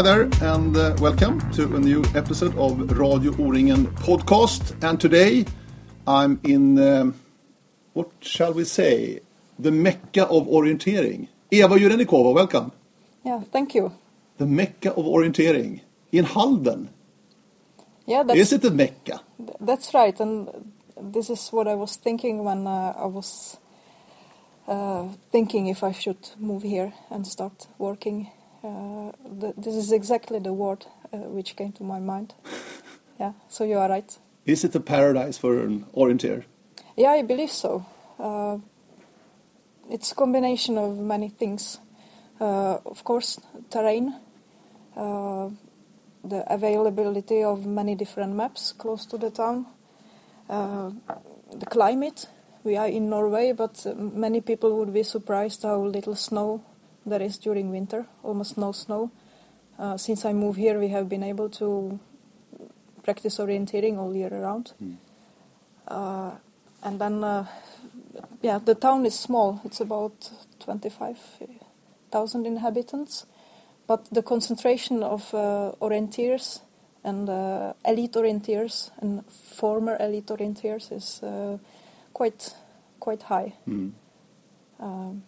Hi there, and uh, welcome to a new episode of Radio O-ringen podcast. And today I'm in, um, what shall we say, the Mecca of orienteering. Eva Jurenikova, welcome. Yeah, thank you. The Mecca of orienteering in Halden. Yeah, that's, Is it a Mecca? that's right. And this is what I was thinking when uh, I was uh, thinking if I should move here and start working. Uh, th- this is exactly the word uh, which came to my mind. yeah, so you are right. Is it a paradise for an orienteer? Yeah, I believe so. Uh, it's a combination of many things. Uh, of course, terrain, uh, the availability of many different maps close to the town, uh, the climate. We are in Norway, but many people would be surprised how little snow there is during winter, almost no snow. Uh, since I moved here, we have been able to practice orienteering all year round. Uh, and then, uh, yeah, the town is small. It's about 25,000 inhabitants. But the concentration of uh, orienteers and uh, elite orienteers and former elite orienteers is uh, quite quite high. Mm. Um,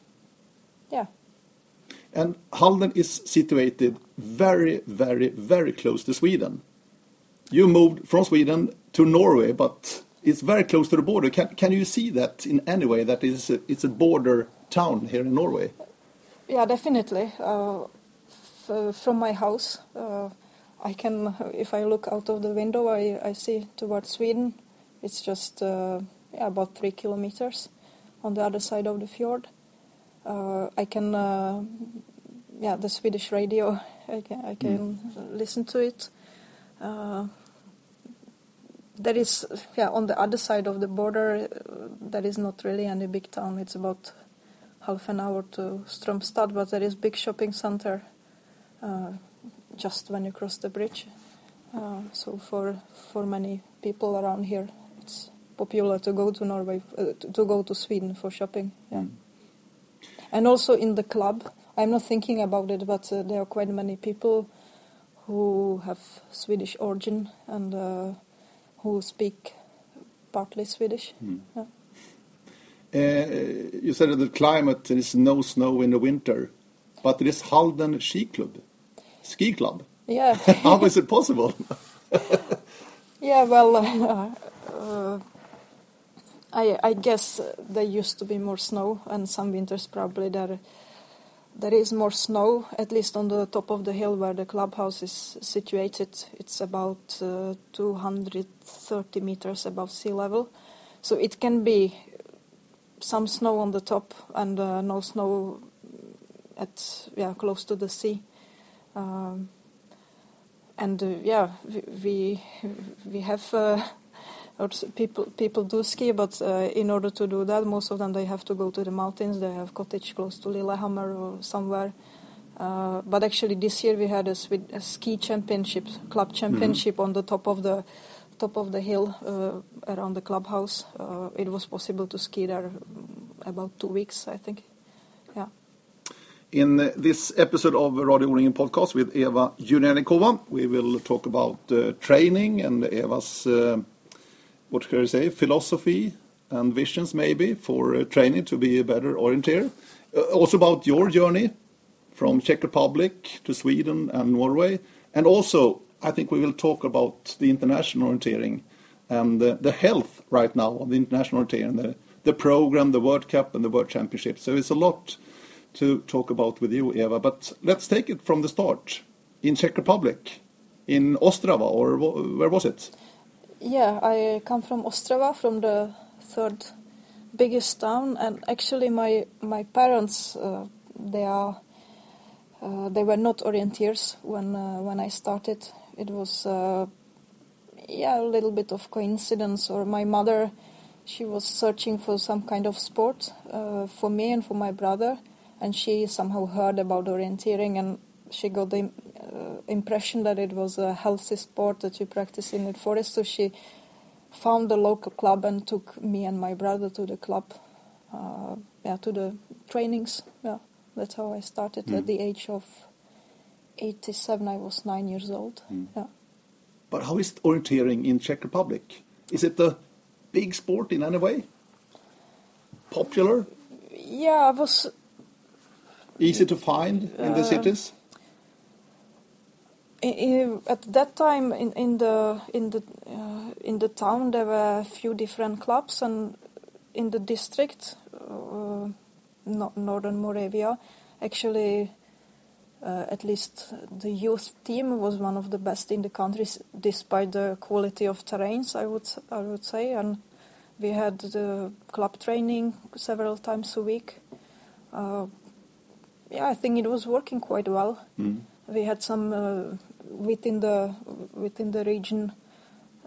yeah, And Halden is situated very, very, very close to Sweden. You moved from Sweden to Norway, but it's very close to the border. Can, can you see that in any way that is a, it's a border town here in Norway? yeah, definitely. Uh, from my house, uh, I can, if I look out of the window, I, I see towards Sweden. It's just uh, yeah, about three kilometers on the other side of the fjord. Uh, I can, uh, yeah, the Swedish radio. I can, I can listen to it. Uh, there is, yeah, on the other side of the border, uh, there is not really any big town. It's about half an hour to Strömstad, but there is big shopping center uh, just when you cross the bridge. Uh, so for for many people around here, it's popular to go to Norway, uh, to, to go to Sweden for shopping. Yeah. And also in the club, I'm not thinking about it, but uh, there are quite many people who have Swedish origin and uh, who speak partly Swedish. Yeah. Uh, you said that the climate there is no snow in the winter, but there is Halden Ski Club, ski club. Yeah. How is it possible? Yeah, well, uh, I, I guess there used to be more snow, and some winters probably there there is more snow. At least on the top of the hill where the clubhouse is situated, it's about uh, 230 meters above sea level, so it can be some snow on the top and uh, no snow at yeah close to the sea. Um, and uh, yeah, we we, we have uh, or people people do ski, but uh, in order to do that, most of them they have to go to the mountains. They have cottage close to Lillehammer or somewhere. Uh, but actually, this year we had a, a ski championship, club championship on the top of the top of the hill uh, around the clubhouse. Uh, it was possible to ski there mm, about two weeks, I think. Yeah. In this episode of Radio O-ringen podcast with Eva Jurenikova, we will talk about uh, training and Eva's, uh, what can I say, philosophy and visions maybe for uh, training to be a better orienteer. Uh, also about your journey from Czech Republic to Sweden and Norway. And also, I think we will talk about the international orienteering and uh, the health right now of the international orienteering, the, the program, the World Cup and the World Championship. So it's a lot to talk about with you, Eva. But let's take it from the start. In Czech Republic, in Ostrava, or wh- where was it? Yeah, I come from Ostrava, from the third biggest town, and actually my my parents uh, they are uh, they were not orienteers when uh, when I started. It was uh, yeah a little bit of coincidence, or my mother she was searching for some kind of sport uh, for me and for my brother, and she somehow heard about orienteering and she got the Uh, impression that it was a healthy sport that you practice in the forest. So she found the local club and took me and my brother to the club, uh, yeah, to the trainings. Yeah, that's how I started at mm-hmm. the age of 87, I was nine years old. Mm. Yeah. But how is orienteering in Czech Republic? Is it a big sport in any way? Popular? Yeah, I was Easy to find in the uh, cities? At that time in, in the in the uh, in the town there were a few different clubs and in the district uh, no, northern Moravia actually uh, at least the youth team was one of the best in the country despite the quality of terrains I would I would say. And we had the club training several times a week. Uh, yeah I think it was working quite well. We had some uh, within the within the region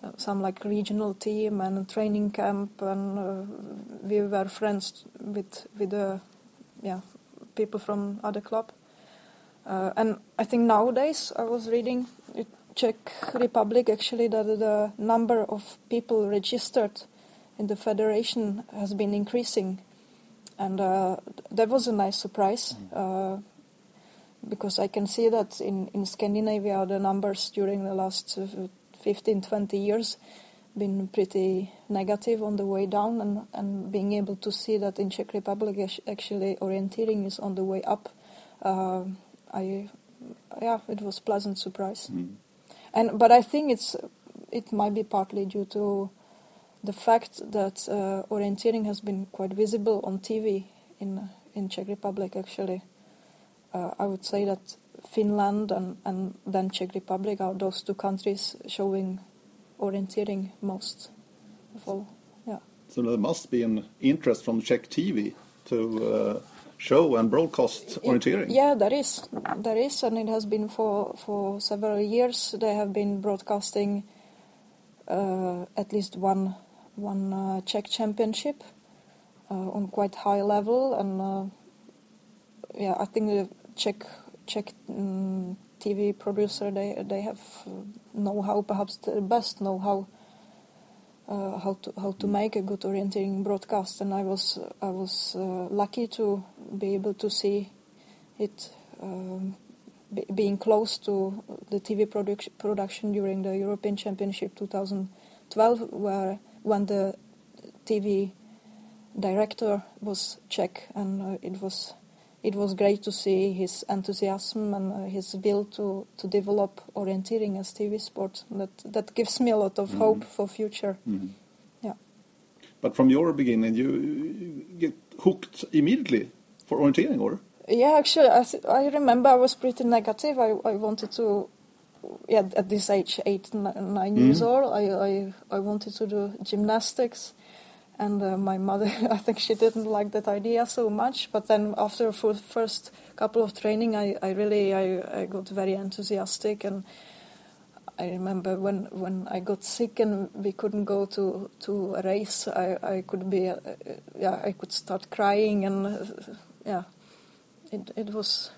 uh, some like regional team and training camp and uh, we were friends with with the yeah people from other club. Uh, and I think nowadays I was reading in Czech Republic actually that the number of people registered in the federation has been increasing. And uh, that was a nice surprise. Uh, because I can see that in, in Scandinavia the numbers during the last uh, 15 20 years been pretty negative on the way down and, and being able to see that in Czech Republic actually orienteering is on the way up uh, I yeah it was pleasant surprise. And but I think it's it might be partly due to the fact that uh, orienteering has been quite visible on TV in in Czech Republic actually uh, I would say that Finland and, and then Czech Republic are those two countries showing orienteering most of all. Yeah. So there must be an interest from Czech TV to uh, show and broadcast orienteering. Yeah, there is. There is, and it has been for, for several years. They have been broadcasting uh, at least one one uh, Czech championship uh, on quite high level, and uh, yeah, I think the Czech Czech um, TV producer they they have uh, know-how, perhaps the best know-how. Uh, how to how to make a good orienteering broadcast, and I was I was uh, lucky to be able to see it um, be, being close to the TV produc- production during the European Championship 2012, where when the TV director was Czech, and uh, it was it was great to see his enthusiasm and uh, his will to, to develop orienteering as TV sport. That that gives me a lot of mm-hmm. hope for future. Mm-hmm. Yeah. But from your beginning, you you get hooked immediately for orienteering, or? Yeah, actually, I, th- I remember I was pretty negative. I, I wanted to, yeah, at this age, eight, nine mm-hmm. years old, I, I, I wanted to do gymnastics. And uh, my mother, I think she didn't like that idea so much. But then after the first couple of training, I, I really, I, I got very enthusiastic. And I remember when, when I got sick and we couldn't go to, to a race, I, I could be, uh, yeah, I could start crying and, uh, yeah it it was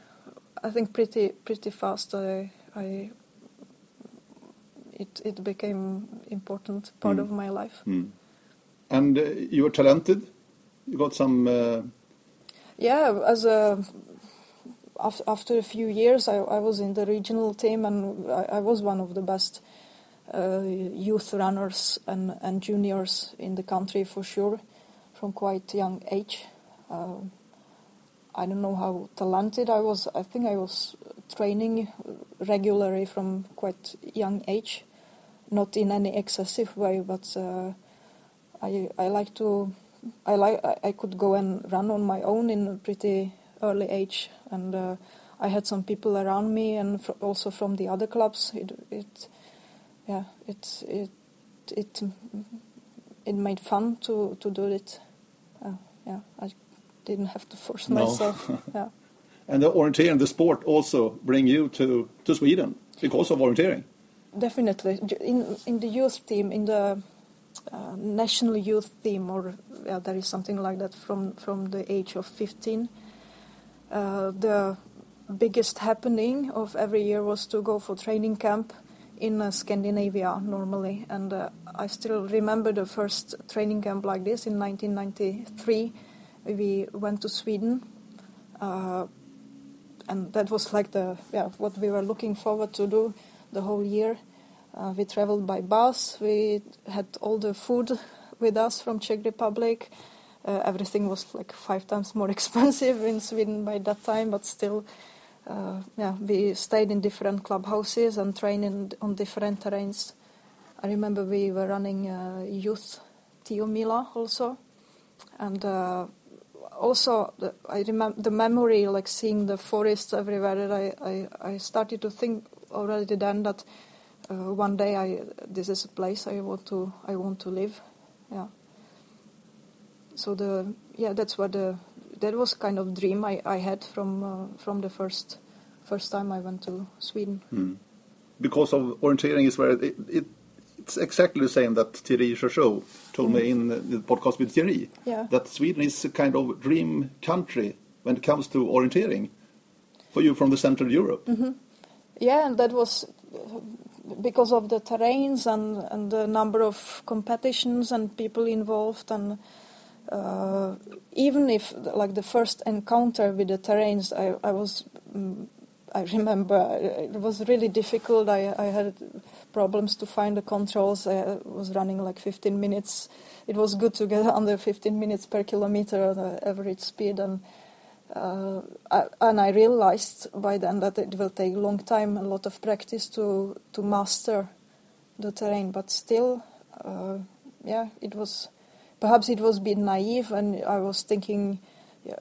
I think pretty pretty fast I I it it became important part of my life. And uh, you were talented. You got some. Uh, Yeah, as a after, a few years, I, I was in the regional team, and I, I was one of the best uh, youth runners and, and juniors in the country for sure, from quite young age. Um I don't know how talented I was. I think I was training regularly from quite young age, not in any excessive way, but uh, I I like to I like I I could go and run on my own in a pretty early age, and uh, I had some people around me, and fr- also from the other clubs. It it yeah it it it it made fun to to do it. Uh, yeah, I didn't have to force No. myself. yeah. and the orienteering, the sport, also bring you to, to Sweden because of orienteering. Definitely, in in the youth team, in the uh, national youth team, or there is something like that from from the age of fifteen. Uh, the biggest happening of every year was to go for training camp in uh, Scandinavia normally, and uh, I still remember the first training camp like this in 1993. We went to Sweden. And that was like the yeah what we were looking forward to do the whole year. Uh, we traveled by bus. We had all the food with us from Czech Republic. Uh, everything was like five times more expensive in Sweden by that time, but still, uh, yeah, we stayed in different clubhouses and trained on different terrains. I remember we were running uh, youth Tiomila also, and uh, also the, I remember the memory, like seeing the forests everywhere. That I, I, I started to think already then that uh, one day I this is a place I want to I want to live. Yeah. So the yeah that's what the that was kind of dream I, I had from uh, from the first first time I went to Sweden. Mm. Because of orienteering is where it, it it's exactly the same that Thierry Chauchot told mm. me in the podcast with Thierry. Yeah. That Sweden is a kind of dream country when it comes to orienteering for you from the Central Europe. Mm -hmm. Yeah, and that was because of the terrains and, and the number of competitions and people involved and uh, even if like the first encounter with the terrains I, I was mm, I remember it was really difficult. I, I had problems to find the controls. I was running like 15 minutes. It was good to get under 15 minutes per kilometer the average speed, and uh, I, and I realized by then that it will take a long time, a lot of practice to to master the terrain. But still, uh, yeah, it was perhaps it was a bit naive, and I was thinking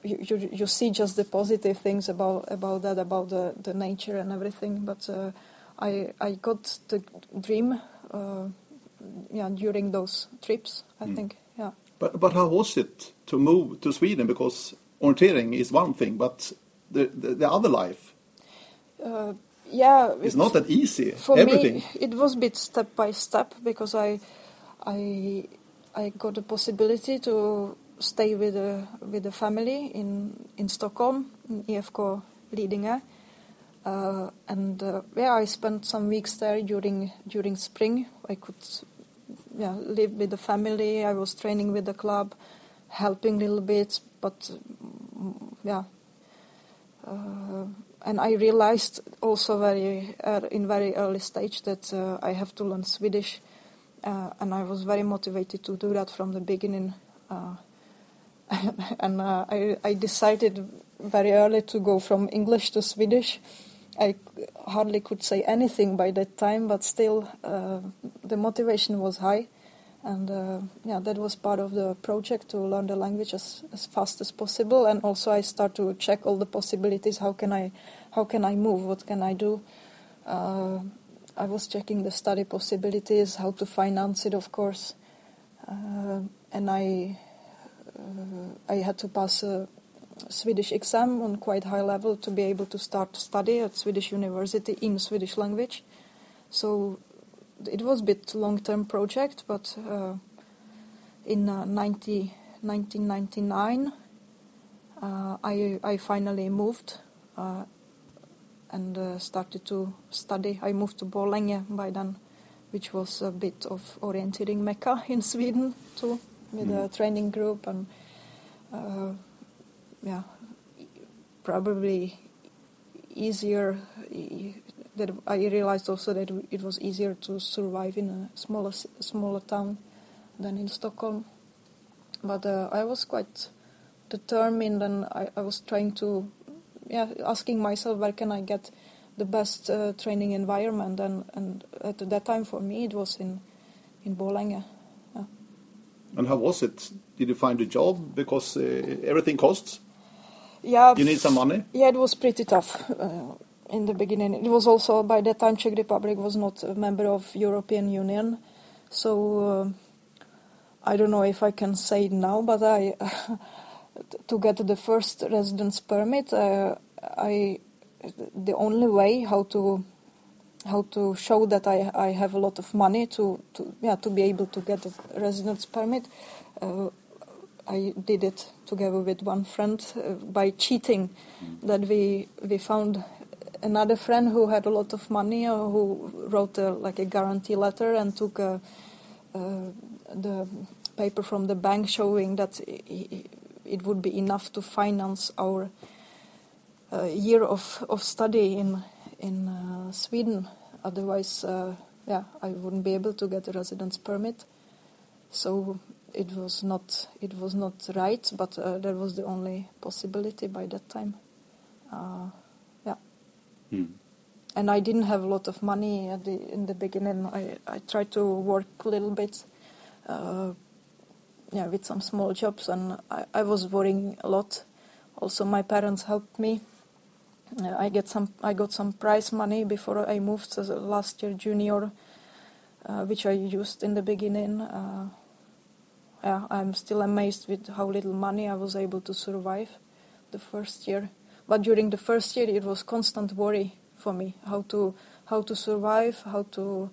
you, you, you see just the positive things about about that about the, the nature and everything but uh, I I got the dream uh, yeah during those trips I mm. think yeah but but how was it to move to Sweden because orienteering is one thing but the the, the other life uh, yeah it's not that easy for everything me it was a bit step by step because I I I got the possibility to stay with the with the family in in Stockholm, in IFK Lidingö, uh, and uh, yeah, I spent some weeks there during during spring. I could yeah live with the family. I was training with the club, helping a little bit, but yeah. Uh, and I realized also very uh, in very early stage that uh, I have to learn Swedish, uh, and I was very motivated to do that from the beginning. and I, I decided very early to go from English to Swedish. I hardly could say anything by that time, but still uh, the motivation was high, and uh, yeah, that was part of the project to learn the language as, as fast as possible. And also, I start to check all the possibilities. How can I, how can I move? What can I do? Uh, I was checking the study possibilities, how to finance it, of course, uh, and I uh, I had to pass a Swedish exam on quite high level to be able to start study at Swedish university in Swedish language. So it was a bit long-term project, but uh, in uh, 90, 1999 uh, I, I finally moved uh, and uh, started to study. I moved to Borlänge by then, which was a bit of orienteering mecca in Sweden too with mm. a training group and uh, yeah probably easier that I realized also that it was easier to survive in a smaller smaller town than in Stockholm but uh, I was quite determined and I, I, was trying to yeah asking myself where can I get the best uh, training environment and, and at that time for me it was in in Borlänge and how was it? Did you find a job because uh, everything costs? Yeah. You need some money. Yeah, it was pretty tough uh, in the beginning. It was also by that time Czech Republic was not a member of European Union, so uh, I don't know if I can say it now, but I to get the first residence permit, uh, I the only way how to how to show that I, I have a lot of money to, to yeah to be able to get a residence permit. Uh, I did it together with one friend uh, by cheating. That we we found another friend who had a lot of money, uh, who wrote a, like a guarantee letter and took a, uh, the paper from the bank showing that it would be enough to finance our a year of, of study in in uh, Sweden. Otherwise, uh, yeah, I wouldn't be able to get a residence permit. So it was not it was not right, but uh, that was the only possibility by that time. And I didn't have a lot of money at the in the beginning. I I tried to work a little bit. Uh, yeah, with some small jobs, and I, I was worrying a lot. Also, my parents helped me. Uh, I get some. I got some prize money before I moved as last year junior, uh, which I used in the beginning. Uh, yeah, I'm still amazed with how little money I was able to survive the first year. But during the first year, it was constant worry for me how to how to survive, how to.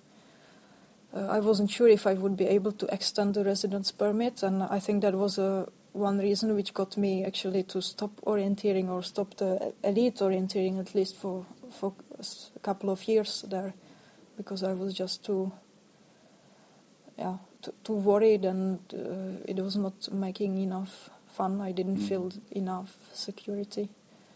Uh, I wasn't sure if I would be able to extend the residence permit, and I think that was a one reason which got me actually to stop orienteering or stop the elite orienteering at least for for a couple of years there, because I was just too. Yeah, too, too worried and uh, it was not making enough fun. I didn't Mm. feel enough security.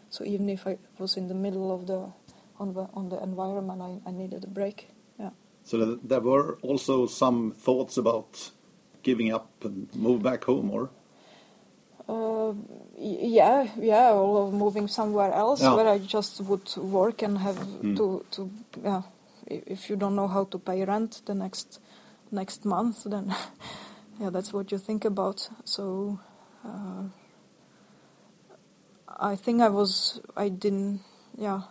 So even if I was in the middle of the on the on the environment, I, I needed a break. Yeah. So there were also some thoughts about giving up and move back home, or Uh, yeah, yeah, or moving somewhere else Yeah. where I just would work and have Mm. to to yeah. If you don't know how to pay rent the next next month, then yeah, that's what you think about. So uh, I think I was I didn't yeah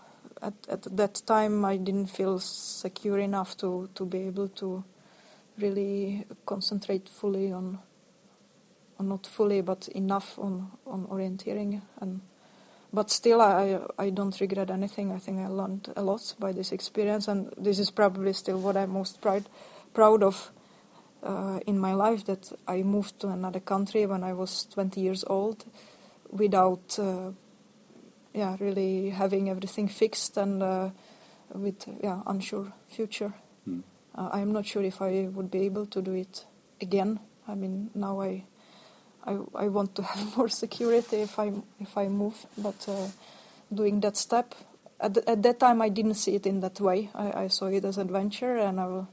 at at that time I didn't feel secure enough to to be able to really concentrate fully on or not fully, but enough on, on orienteering. And but still, I I don't regret anything. I think I learned a lot by this experience, and this is probably still what I'm most proud proud of uh, in my life. That I moved to another country when I was 20 years old, without uh, yeah really having everything fixed and uh, with yeah unsure future. Mm. Uh, I'm not sure if I would be able to do it again. I mean, now I, I, I want to have more security if I if I move, but uh, doing that step at, th- at that time I didn't see it in that way. I, I saw it as adventure, and I will,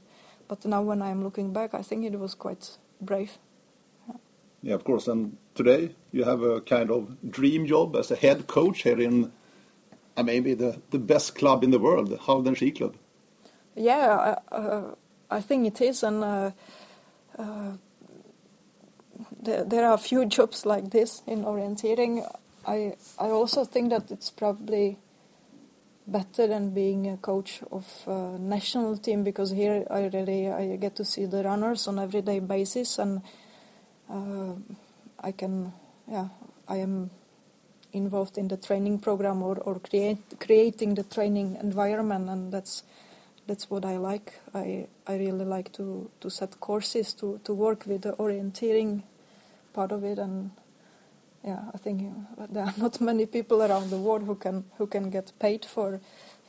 but now when I'm looking back, I think it was quite brave. yeah, of course. And today you have a kind of dream job as a head coach here in uh, maybe the the best club in the world, the Halden Ski Club. Yeah, I, uh, I think it is, and uh, uh, there, there are a few jobs like this in orienteering. I I also think that it's probably better than being a coach of a national team because here I really I get to see the runners on everyday basis and uh, I can yeah I am involved in the training program or, or create, creating the training environment and that's that's what I like. I, I really like to, to set courses, to, to work with the orienteering part of it, and yeah, I think there are not many people around the world who can who can get paid for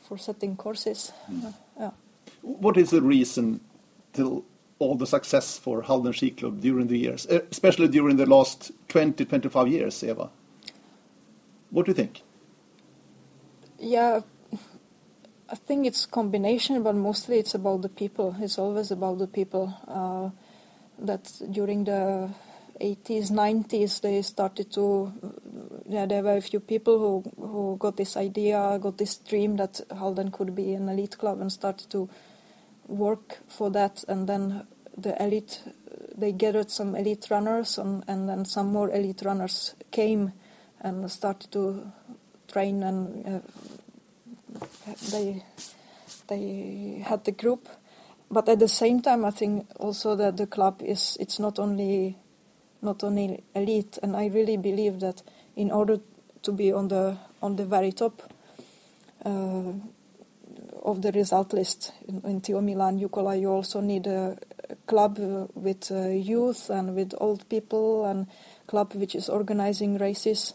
for setting courses. Uh, yeah. What is the reason to all the success for Halden Ski Club during the years, eh, especially during the last 20, 25 years, Eva? What do you think? Yeah, I think it's combination, but mostly it's about the people. It's always about the people. Uh, that during the 80s, 90s, they started to. Yeah, there were a few people who who got this idea, got this dream that Halden could be an elite club, and started to work for that. And then the elite, they gathered some elite runners, and, and then some more elite runners came and started to train and. Uh, they they had the group but at the same time i think also that the club is it's not only not only elite and i really believe that in order to be on the on the very top uh, of the result list in, in Tio Milan Jukola you also need a, a club with uh, youth and with old people and club which is organizing races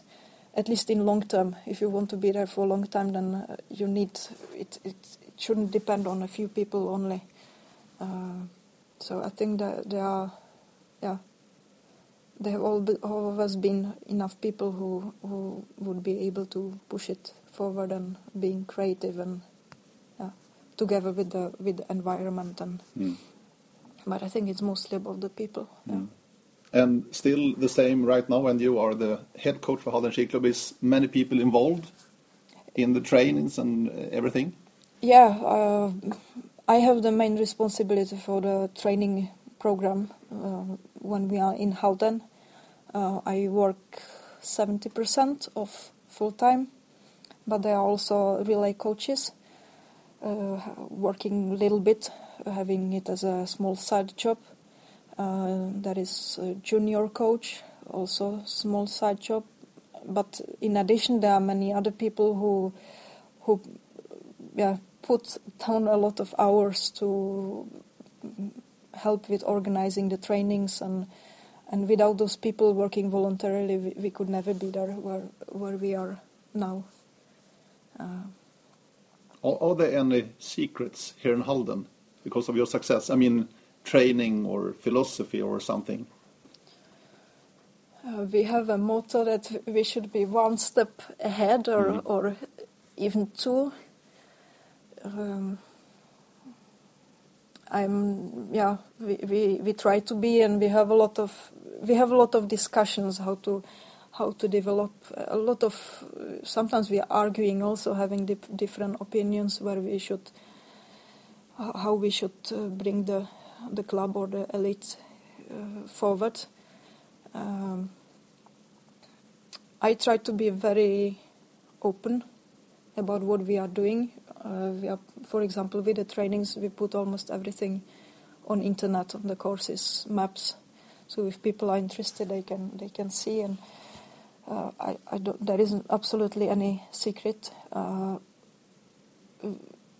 at least in long term. If you want to be there for a long time, then uh, you need it, it. It shouldn't depend on a few people only. Uh, so I think that there are, yeah, there have all be, always been enough people who who would be able to push it forward and being creative and together with the with the environment and. Mm. But I think it's mostly about the people. Yeah. And still the same right now, when you are the head coach for Halden Ski Club. Is many people involved in the trainings and everything? Yeah, uh, I have the main responsibility for the training program uh, when we are in Halden. Uh, I work 70% of full time, but there are also relay coaches working a little bit, having it as a small side job. Uh, there is junior coach, also small side job. But in addition, there are many other people who who yeah, put down a lot of hours to help with organizing the trainings and and without those people working voluntarily, we, we could never be there where where we are now. Uh, are, there any secrets here in Halden because of your success? I mean, training or philosophy or something. Uh, we have a motto that we should be one step ahead or mm. or even two. Um, I'm yeah we, we we try to be and we have a lot of we have a lot of discussions how to how to develop a lot of sometimes we are arguing also having dip, different opinions where we should how we should uh, bring the the club or the elite uh, forward um, I try to be very open about what we are doing uh, we are, for example with the trainings we put almost everything on internet on the courses maps so if people are interested, they can they can see. And I, I don't, there isn't absolutely any secret. Uh,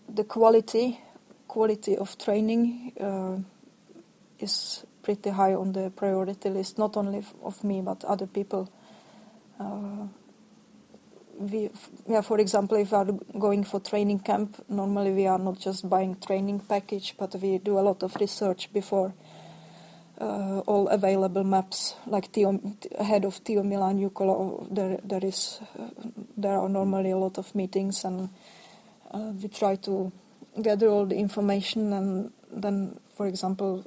the quality quality of training uh, is pretty high on the priority list, not only of me but other people. Uh, we, yeah, for example, if we are going for training camp, normally we are not just buying training package, but we do a lot of research before uh, all available maps, like Tio, ahead of Tiomila Milan Jukola, there there is uh, there are normally a lot of meetings, and uh, we try to gather all the information, and then, for example,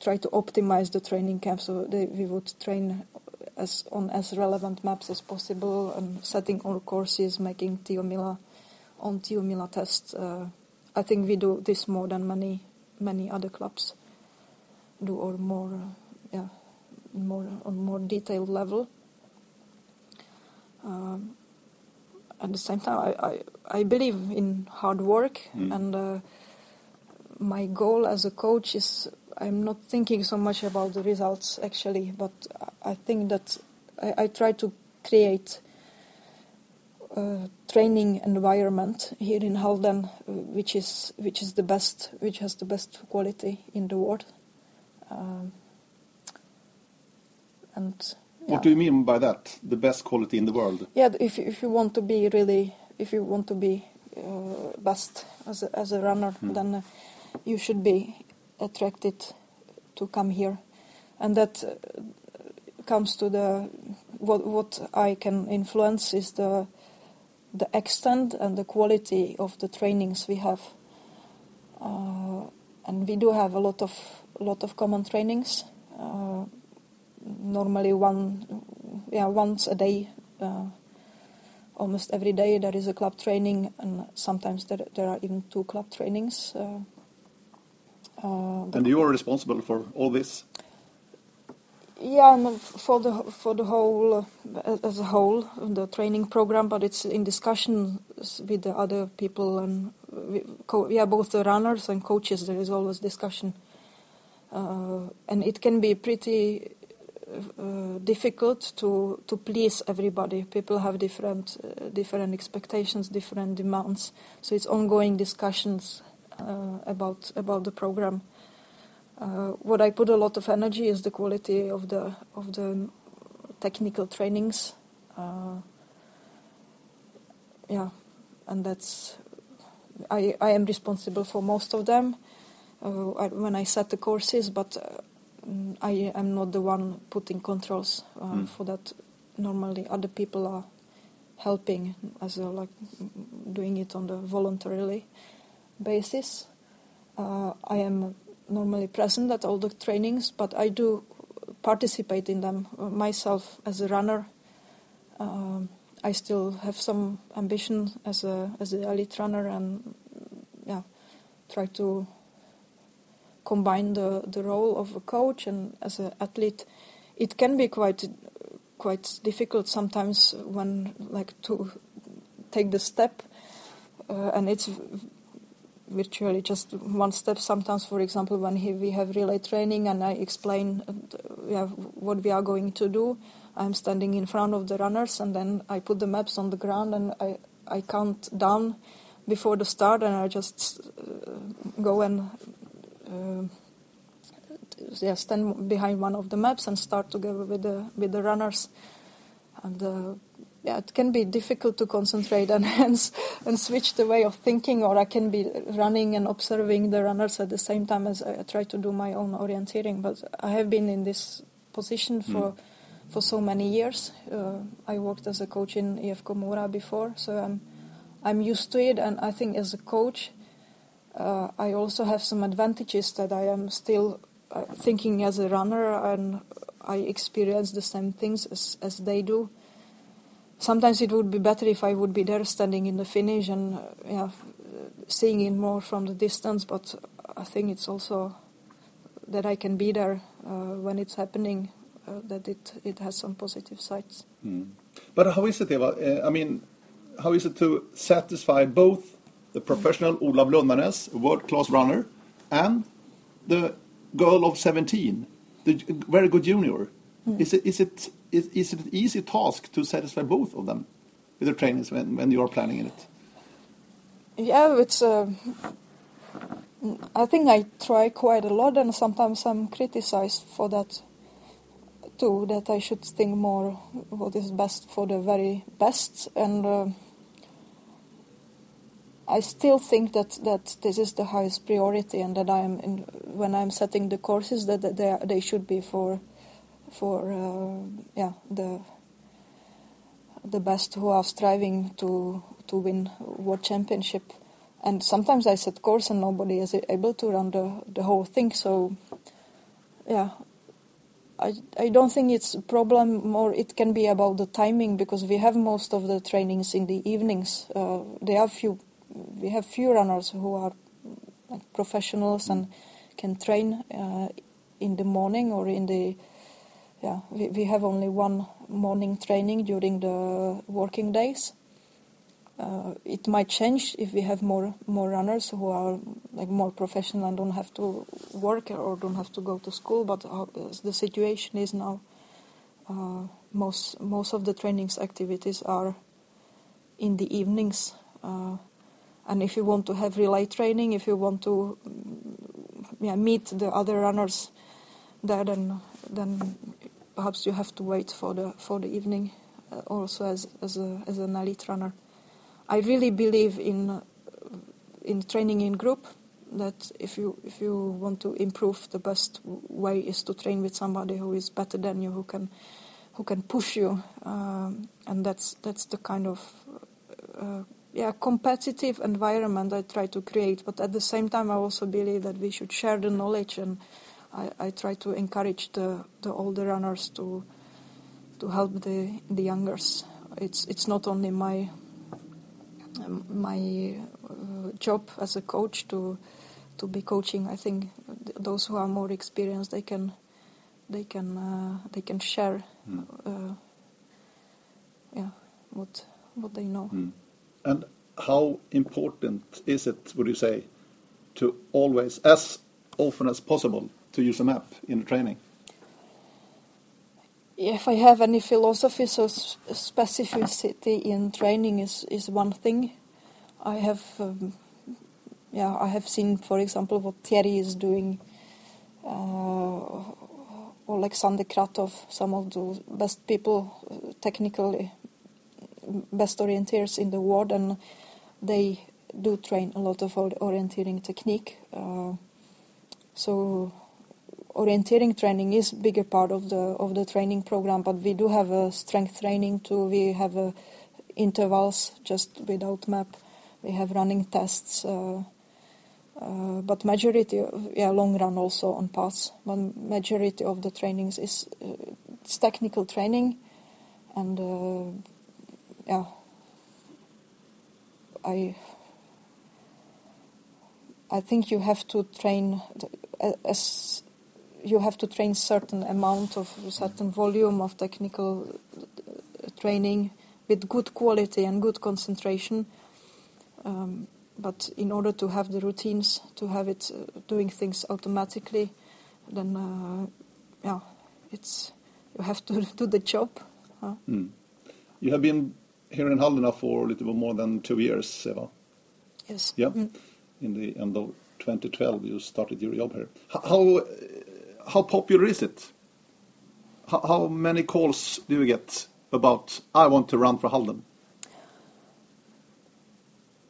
try to optimize the training camp so they, we would train as on as relevant maps as possible, and setting all courses, making Tiomila on Tiomila tests. Uh, I think we do this more than many many other clubs do or more yeah more on more detailed level um, at the same time I, I, I believe in hard work mm. and uh, my goal as a coach is I'm not thinking so much about the results actually but I think that I, I try to create a training environment here in Halden uh, which is which is the best which has the best quality in the world um, and yeah. what do you mean by that? The best quality in the world? Yeah, if if you want to be really, if you want to be uh, best as a, as a runner, hmm. then uh, you should be attracted to come here, and that uh, comes to the what what I can influence is the the extent and the quality of the trainings we have, uh, and we do have a lot of lot of common trainings. Uh, normally one, yeah, once a day, uh, almost every day there is a club training, and sometimes there, there are even two club trainings. Uh, uh and you are responsible for all this. Yeah, for the for the whole uh, as a whole the training program, but it's in discussion with the other people and we, yeah, both the runners and coaches. There is always discussion uh, and it can be pretty uh, difficult to to please everybody. People have different uh, different expectations, different demands. So it's ongoing discussions uh, about about the program. Uh, what I put a lot of energy is the quality of the of the technical trainings. Uh, yeah, and that's I I am responsible for most of them. Uh, when I set the courses, but uh, I am not the one putting controls mm. for that. Normally, other people are helping as a, like doing it on the voluntarily basis. Uh, I am normally present at all the trainings, but I do participate in them myself as a runner. Um, I still have some ambition as a as an elite runner, and yeah, try to combine the, the role of a coach and as an athlete. It can be quite quite difficult sometimes when like to take the step, uh, and it's virtually just one step. Sometimes, for example, when he, we have relay training and I explain uh, what we are going to do, I'm standing in front of the runners and then I put the maps on the ground and I, I count down before the start and I just uh, go and yeah, stand behind one of the maps and start together with the with the runners. And uh, yeah, it can be difficult to concentrate and hence and switch the way of thinking, or I can be running and observing the runners at the same time as I try to do my own orienteering. But I have been in this position for mm. for so many years. Uh, I worked as a coach in IFK Mora before, so I'm I'm used to it. And I think as a coach, uh, I also have some advantages that I am still uh, thinking as a runner, and I experience the same things as as they do sometimes it would be better if I would be there standing in the finish and uh, yeah, seeing it more from the distance. But I think it's also that I can be there uh, when it's happening. Uh, that it it has some positive sides. Mm. But how is it, Eva? Uh, I mean, how is it to satisfy both the professional Olav Lundanes, world-class runner, and the girl of 17, the very good junior? Mm. Is it is it is, is it an easy task to satisfy both of them with the trainings when, when you are planning it? Yeah, it's. Uh, I think I try quite a lot, and sometimes I'm criticized for that too. That I should think more what is best for the very best, and uh, I still think that, that this is the highest priority, and that I am in, when I'm setting the courses that, that they they should be for for uh, yeah the the best who are striving to to win world championship. And sometimes I set course and nobody is able to run the the whole thing. So yeah, I I don't think it's a problem. More it can be about the timing because we have most of the trainings in the evenings. Uh, there are few we have few runners who are like professionals and can train uh, in the morning or in the yeah, we, we have only one morning training during the working days. Uh, it might change if we have more more runners who are like more professional and don't have to work or don't have to go to school. But uh, the situation is now, uh, most most of the trainings activities are in the evenings. Uh, and if you want to have relay training, if you want to yeah, meet the other runners there, then then perhaps you have to wait for the for the evening uh, also as as a as an elite runner. I really believe in uh, in training in group that if you if you want to improve the best way is to train with somebody who is better than you who can who can push you um, and that's that's the kind of uh, yeah competitive environment I try to create but at the same time I also believe that we should share the knowledge and I, I try to encourage the, the older runners to to help the the youngers. It's it's not only my my uh, job as a coach to to be coaching. I think those who are more experienced they can they can uh, they can share mm. uh, yeah what what they know. Mm. And how important is it? Would you say to always as often as possible to use a map in training? If I have any philosophy, so specificity in training is, is one thing. I have, um, yeah, I have seen, for example, what Thierry is doing, uh, or like Sander Kratov, some of the best people, uh, technically best orienteers in the world, and they do train a lot of orienteering technique. Uh, so orienteering training is bigger part of the of the training program, but we do have a strength training too. We have a intervals just without map. We have running tests, uh, uh, but majority, yeah, long run also on paths. But majority of the trainings is uh, technical training, and uh, yeah, I I think you have to train as you have to train certain amount of certain volume of technical uh, training with good quality and good concentration. Um, but in order to have the routines, to have it uh, doing things automatically, then uh, yeah, it's you have to do the job. Huh? Mm. You have been here in Halden for a little bit more than two years, Eva. Yes. Yeah. Mm. In the end of 2012, you started your job here. How how popular is it? How, how many calls do you get about I want to run for Halden?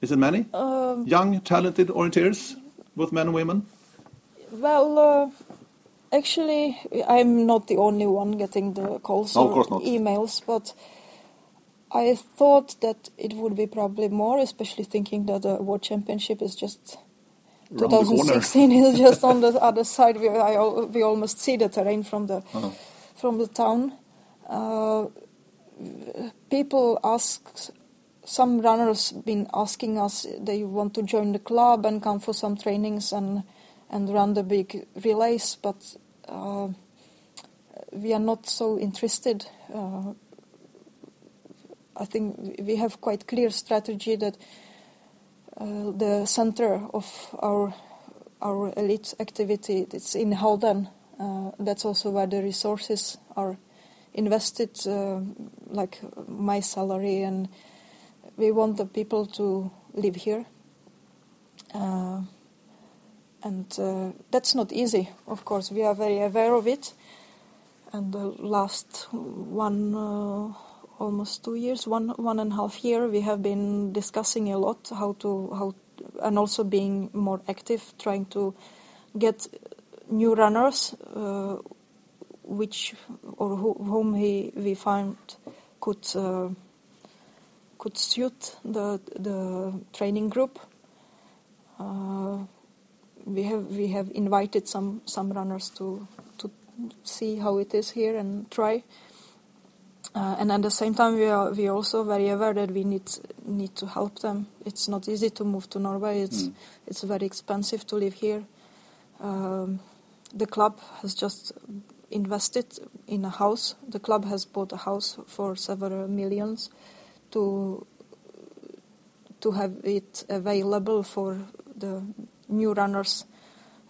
Is it many? Um, Young, talented orienteers, both men and women? Well, uh, actually, I'm not the only one getting the calls no, or emails, but I thought that it would be probably more, especially thinking that the World Championship is just 2016 is just on the other side. We, I, we almost see the terrain from the uh-huh. from the town. Uh, people ask. Some runners been asking us they want to join the club and come for some trainings and and run the big relays, but uh, we are not so interested. Uh, I think we have quite clear strategy that uh, the center of our our elite activity. It's in Halden. Uh, that's also where the resources are invested, uh, like my salary, and we want the people to live here. Uh, and uh, that's not easy, of course. We are very aware of it. And the last one almost two years, one one and a half year, we have been discussing a lot how to how and also being more active, trying to get new runners, uh, which or who, whom he, we find could uh, could suit the the training group. Uh, we have we have invited some some runners to to see how it is here and try. Uh, and at the same time, we are we also very aware that we need need to help them. It's not easy to move to Norway. It's mm. it's very expensive to live here. Um, the club has just invested in a house. The club has bought a house for several millions to to have it available for the new runners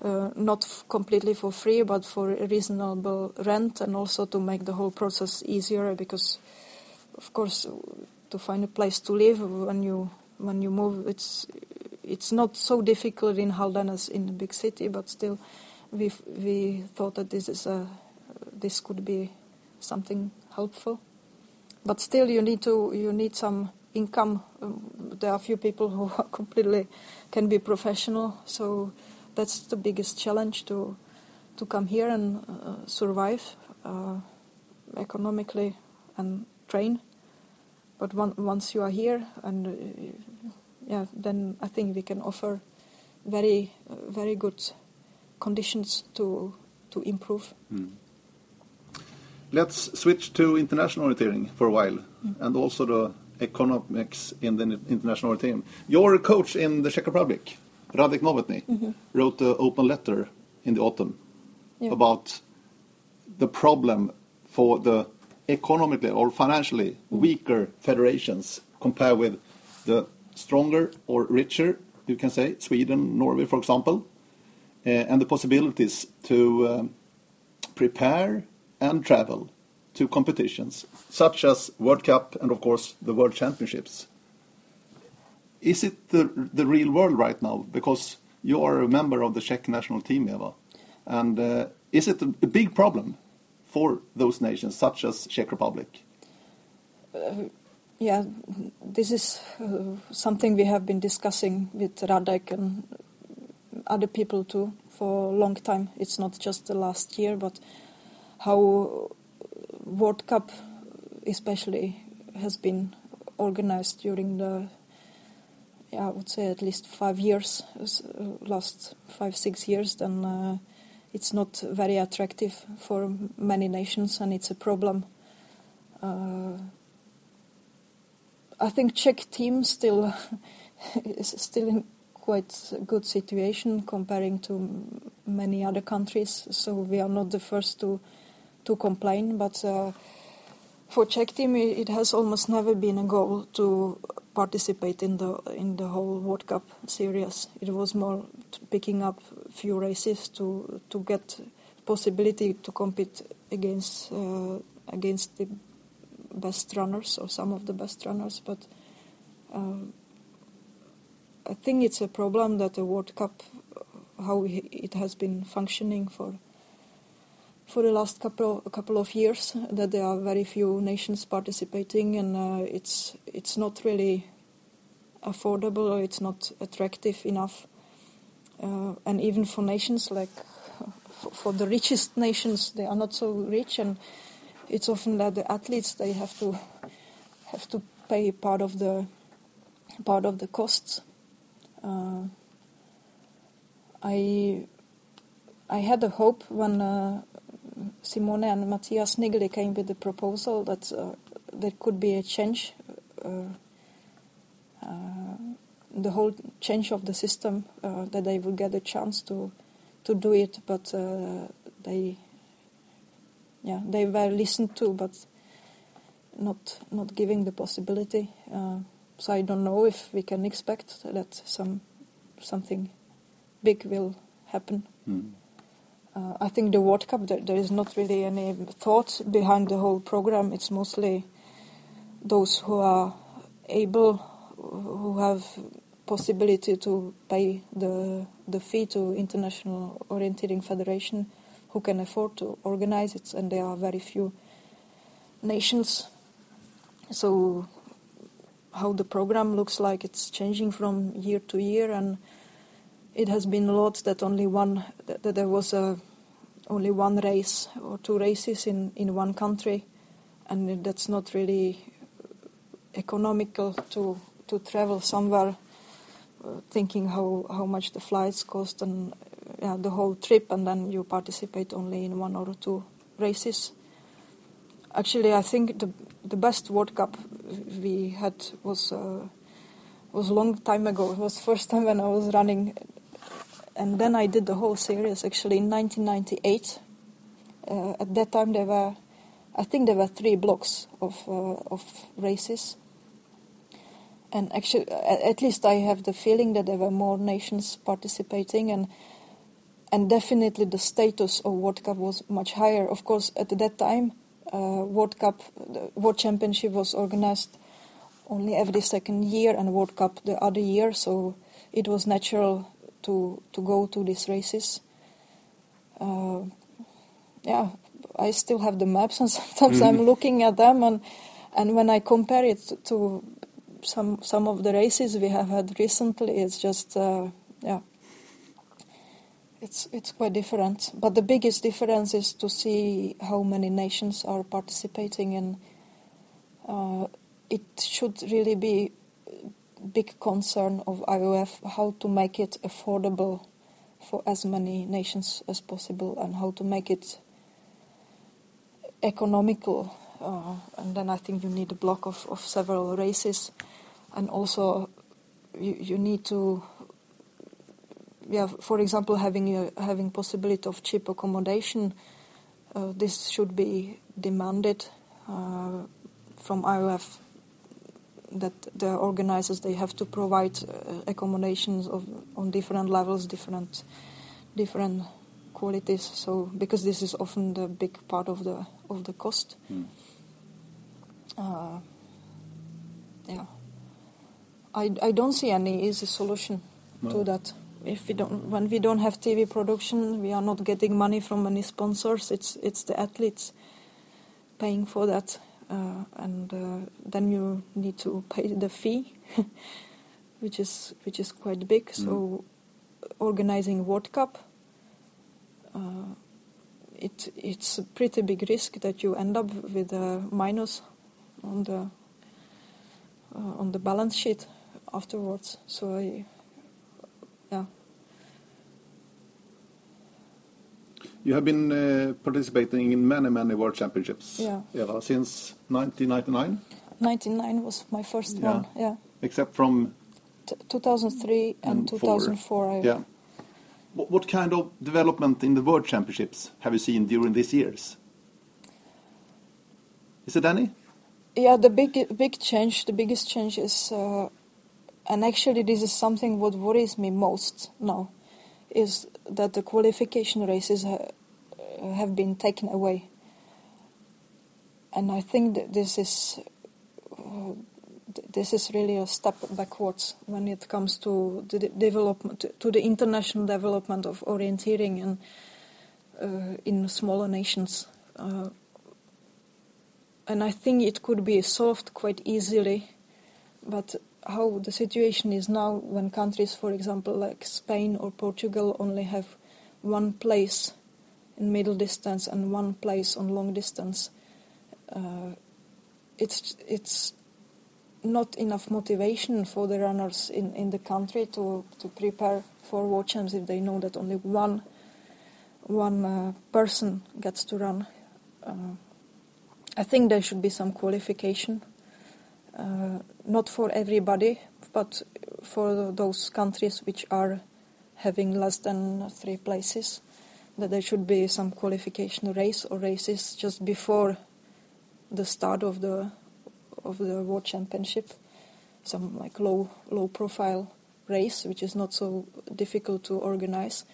uh, not completely for free, but for a reasonable rent, and also to make the whole process easier. Because, of course, to find a place to live when you when you move, it's it's not so difficult in Halden as in a big city, but still, we we thought that this is a this could be something helpful. But still, you need to you need some income. Um, there are few people who completely can be professional, so that's the biggest challenge to to come here and uh, survive uh, economically and train. But one, once you are here, and uh, yeah, then I think we can offer very very good conditions to to improve. Mm. Let's switch to international orienteering for a while, mm. and also the economics in the international team. You're a coach in the Czech Republic. Radek Novotny mm -hmm. wrote an open letter in the autumn yeah. about the problem for the economically or financially mm. weaker federations compared with the stronger or richer, you can say, Sweden, Norway, for example, uh, and the possibilities to um, prepare and travel to competitions such as World Cup and, of course, the World Championships is it the, the real world right now? Because you are a member of the Czech national team, Eva. And uh, is it a, a, big problem for those nations, such as Czech Republic? Uh, yeah, this is uh, something we have been discussing with Radek and other people too for a long time. It's not just the last year, but how World Cup especially has been organized during the, yeah, I would say at least five years, uh, last five six years, then uh, it's not very attractive for many nations, and it's a problem. Uh, I think Czech team still is still in quite a good situation comparing to many other countries. So we are not the first to to complain, but uh, for Czech team it has almost never been a goal to participate in the in the whole World Cup series. It was more picking up few races to to get possibility to compete against uh, against the best runners or some of the best runners, but. Uh, I think it's a problem that the World Cup, how it has been functioning for for the last couple couple of years, that there are very few nations participating, and uh, it's it's not really affordable or it's not attractive enough. Uh, and even for nations like for the richest nations, they are not so rich, and it's often that the athletes they have to have to pay part of the part of the costs. Uh, I I had a hope when uh, Simone and Matthias Niggli came with the proposal that uh, there could be a change, uh, uh, the whole change of the system, uh, that they would get a chance to to do it, but they yeah they were listened to, but not not giving the possibility. So I don't know if we can expect that some something big will happen. Mm. Uh, I think the World Cup there, there is not really any thought behind the whole program. It's mostly those who are able, who have possibility to pay the the fee to International Orienteering Federation, who can afford to organize it, and there are very few nations. So how the program looks like. It's changing from year to year, and it has been a lot that only one that, there was a only one race or two races in in one country, and that's not really economical to to travel somewhere. Uh, thinking how, how much the flights cost and the whole trip, and then you participate only in one or two races. Actually, I think the the best World Cup we had was uh, was a long time ago. It was first time when I was running, and then I did the whole series actually in 1998. Uh, at that time there were, I think there were three blocks of uh, of races. And actually, at least I have the feeling that there were more nations participating, and and definitely the status of World Cup was much higher. Of course, at that time uh, World Cup, the World Championship was organized only every second year, and World Cup the other year. So it was natural to to go to these races. Uh, yeah, I still have the maps, and sometimes mm-hmm. I'm looking at them, and and when I compare it to some some of the races we have had recently, it's just uh, yeah it's it's quite different. But the biggest difference is to see how many nations are participating, and uh, it should really be big concern of IOF how to make it affordable for as many nations as possible, and how to make it economical. Uh, and then I think you need a block of, of several races, and also you, you need to yeah, for example, having a, having possibility of cheap accommodation, uh, this should be demanded uh, from IOF that the organizers they have to provide uh, accommodations of on different levels, different different qualities. So because this is often the big part of the of the cost. Mm. yeah, I I don't see any easy solution no. to that if we don't when we don't have TV production, we are not getting money from any sponsors. It's it's the athletes paying for that, uh, and uh, then you need to pay the fee, which is which is quite big. Mm. So organizing World Cup, uh, it it's a pretty big risk that you end up with a minus on the uh, on the balance sheet afterwards. So I, yeah. You have been uh, participating in many, many World Championships, Yeah. Eva, since 1999, 99 was my first Yeah. one. Yeah. except from T- 2003 and, And four. 2004. I, yeah. What, what kind of development in the World Championships have you seen during these years? Is it any? Yeah, the big big change, the biggest change is, uh, and actually this is something what worries me most now, is that the qualification races ha- have been taken away, and I think that this is uh, this is really a step backwards when it comes to the de- development to the international development of orienteering and uh, in smaller nations. Uh, and I think it could be solved quite easily. But how the situation is now, when countries, for example, like Spain or Portugal, only have one place in middle distance and one place on long distance, uh, it's it's not enough motivation for the runners in, in the country to, to prepare for world champs if they know that only one one uh, person gets to run. Uh, I think there should be some qualification, uh, not for everybody, but for those countries which are having less than three places, that there should be some qualification race or races just before the start of the of the world championship, some like low low profile race, which is not so difficult to organize,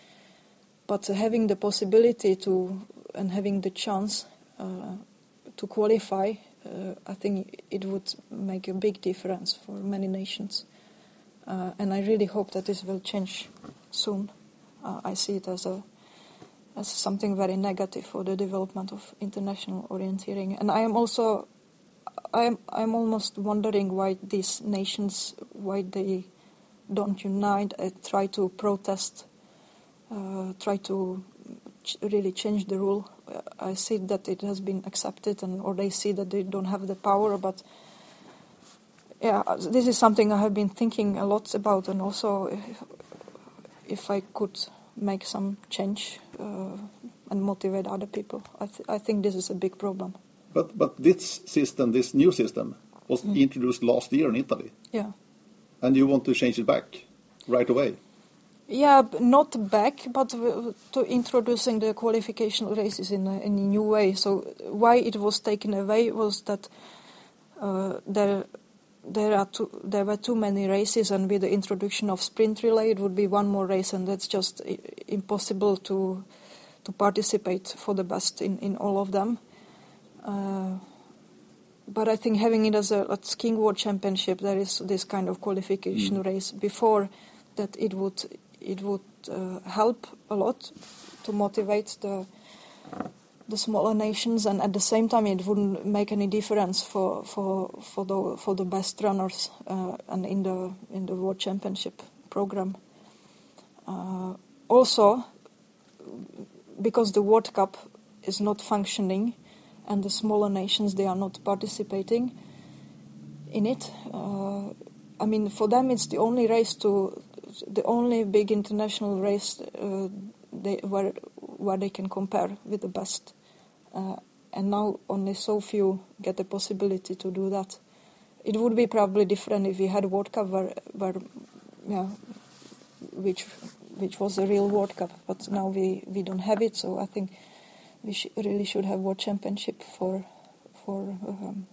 but having the possibility to and having the chance. Uh, to qualify, I think it would make a big difference for many nations. Uh, and I really hope that this will change soon. Uh, I see it as a as something very negative for the development of international orienteering. And I am also I am I'm almost wondering why these nations why they don't unite and try to protest, uh, try to ch- really change the rule. I see that it has been accepted, and or they see that they don't have the power. But yeah, this is something I have been thinking a lot about, and also if, if I could make some change uh, and motivate other people, I, th- I think this is a big problem. But but this system, this new system, was Mm. introduced last year in Italy, Yeah. and you want to change it back right away. Yeah, not back, but to introducing the qualification races in a, in a new way. So why it was taken away was that uh, there there are too, there were too many races, and with the introduction of sprint relay, it would be one more race, and that's just impossible to to participate for the best in, in all of them. Uh, but I think having it as a, a skiing world championship, there is this kind of qualification Mm. race before that it would it would uh, help a lot to motivate the the smaller nations, and at the same time, it wouldn't make any difference for for for the for the best runners uh, and in the in the world championship program. Uh, also, because the World Cup is not functioning, and the smaller nations they are not participating in it. Uh, I mean, for them, it's the only race to the only big international race uh, they, where where they can compare with the best. Uh, and now only so few get the possibility to do that. It would be probably different if we had World Cup where, where yeah, which which was a real World Cup, but now we, we don't have it. So I think we sh- really should have World Championship for for um,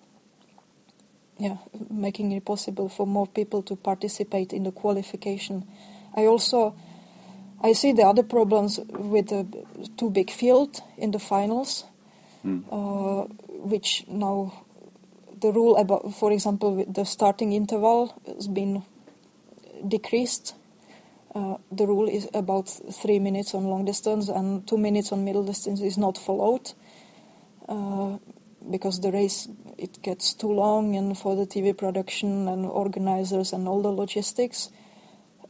yeah making it possible for more people to participate in the qualification. I also I see the other problems with the too big field in the finals, uh, which now the rule about, for example, the starting interval has been decreased. Uh, the rule is about three minutes on long distance and two minutes on middle distance is not followed uh, because the race it gets too long and for the TV production and organizers and all the logistics.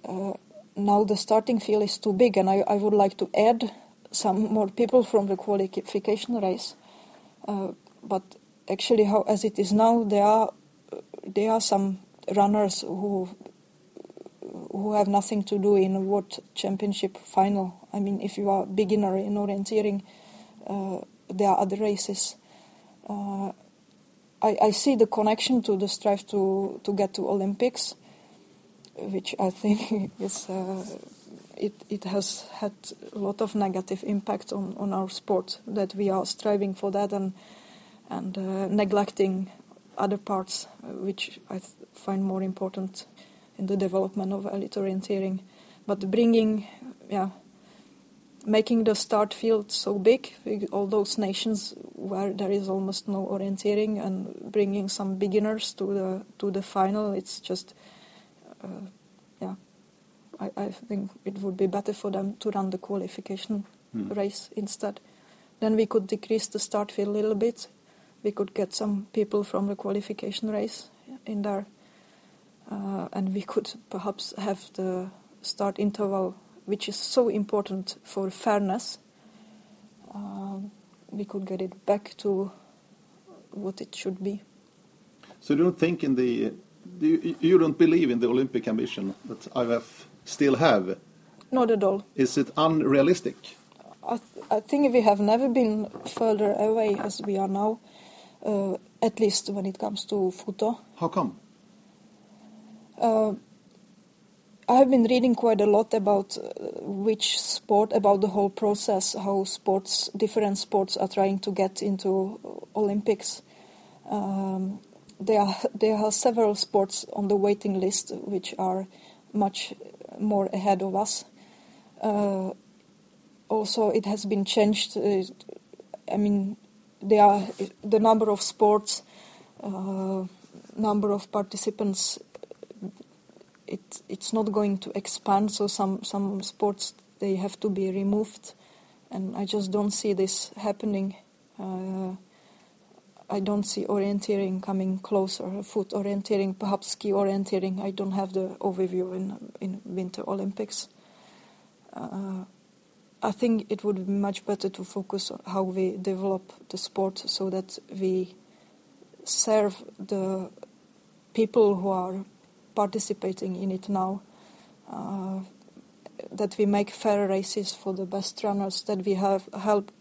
Uh, now the starting field is too big, and I, I would like to add some more people from the qualification race. Uh, but actually, how as it is now, there are there are some runners who who have nothing to do in world championship final. I mean, if you are beginner in orienteering, uh, there are other races. Uh, I, I, see the connection to the strive to, to get to Olympics, which I think is uh, it, it has had a lot of negative impact on, on our sport that we are striving for that and and uh, neglecting other parts which I find more important in the development of elite orienteering. But bringing, yeah, making the start field so big, all those nations where there is almost no orienteering, and bringing some beginners to the to the final, it's just, uh, yeah, I, I think it would be better for them to run the qualification mm. race instead. Then we could decrease the start field a little bit. We could get some people from the qualification race in there uh, and we could perhaps have the start interval, which is so important for fairness. Uh, we could get it back to what it should be. So you don't think in the you, you don't believe in the Olympic ambition that IOF still have? Not at all. Is it unrealistic? I, th I think we have never been further away as we are now, uh, at least when it comes to Futo. How come? Uh, I have been reading quite a lot about uh, which sport, about the whole process, how sports, different sports are trying to get into Olympics. Um, there are there are several sports on the waiting list which are much more ahead of us. Uh, also, it has been changed. Uh, I mean, there are the number of sports, uh, number of participants it it's not going to expand. So some some sports they have to be removed, and I just don't see this happening. Uh, I don't see orienteering coming closer. Foot orienteering, perhaps ski orienteering. I don't have the overview in in Winter Olympics. Uh, I think it would be much better to focus on how we develop the sport so that we serve the people who are participating in it now. Uh, that we make fair races for the best runners, that we have help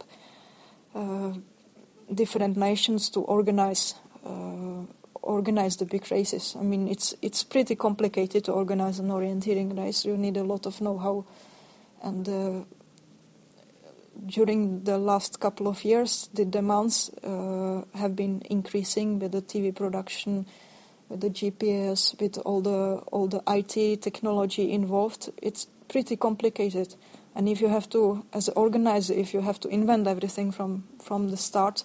uh, different nations to organize uh, organize the big races. I mean, it's it's pretty complicated to organize an orienteering race. You need a lot of know-how, and uh, during the last couple of years, the demands uh, have been increasing with the TV production with the GPS, with all the all the IT technology involved, it's pretty complicated. And if you have to, as an organizer, if you have to invent everything from from the start,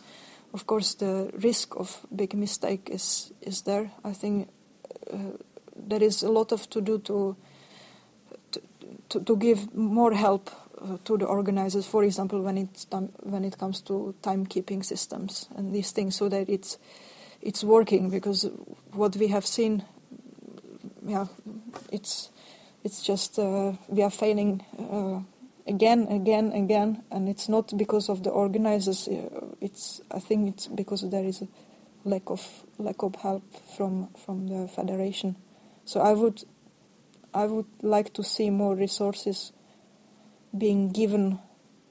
of course the risk of big mistake is is there. I think uh, there is a lot of to do to to, to give more help uh, to the organizers. For example, when it's when it comes to timekeeping systems and these things, so that it's it's working because what we have seen, yeah, it's it's just uh, we are failing uh, again, again, again, and it's not because of the organizers. Uh, it's I think it's because there is a lack of lack of help from from the federation. So I would I would like to see more resources being given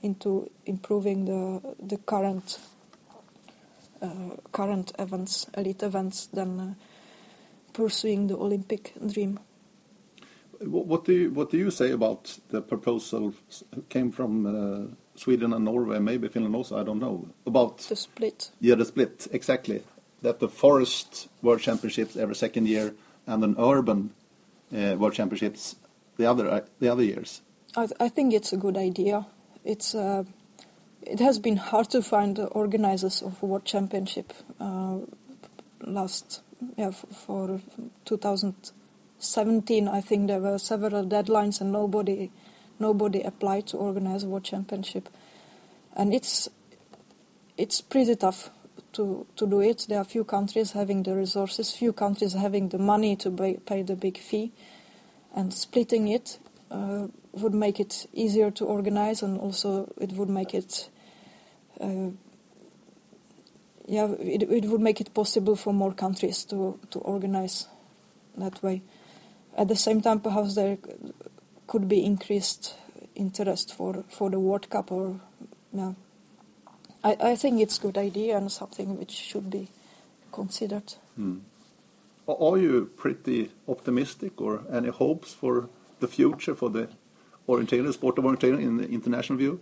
into improving the the current current events, elite events, than uh, pursuing the Olympic dream. What do you, what do you say about the proposal came from uh, Sweden and Norway, maybe Finland also? I don't know about the split. Yeah, the split exactly. That the forest world championships every second year and an urban uh, world championships the other the other years. I, th I think it's a good idea. It's uh, it has been hard to find the organizers of World Championship uh, last yeah, for 2017. I think there were several deadlines and nobody nobody applied to organize World Championship, and it's it's pretty tough to to do it. There are few countries having the resources, few countries having the money to pay, pay the big fee, and splitting it uh, would make it easier to organize, and also it would make it, uh, yeah, it, it would make it possible for more countries to to organize that way. At the same time, perhaps there could be increased interest for, for the World Cup or yeah. I, I think it's a good idea and something which should be considered. Hmm. Are you pretty optimistic or any hopes for the future for the orienteering, sport of orienteering in the international view?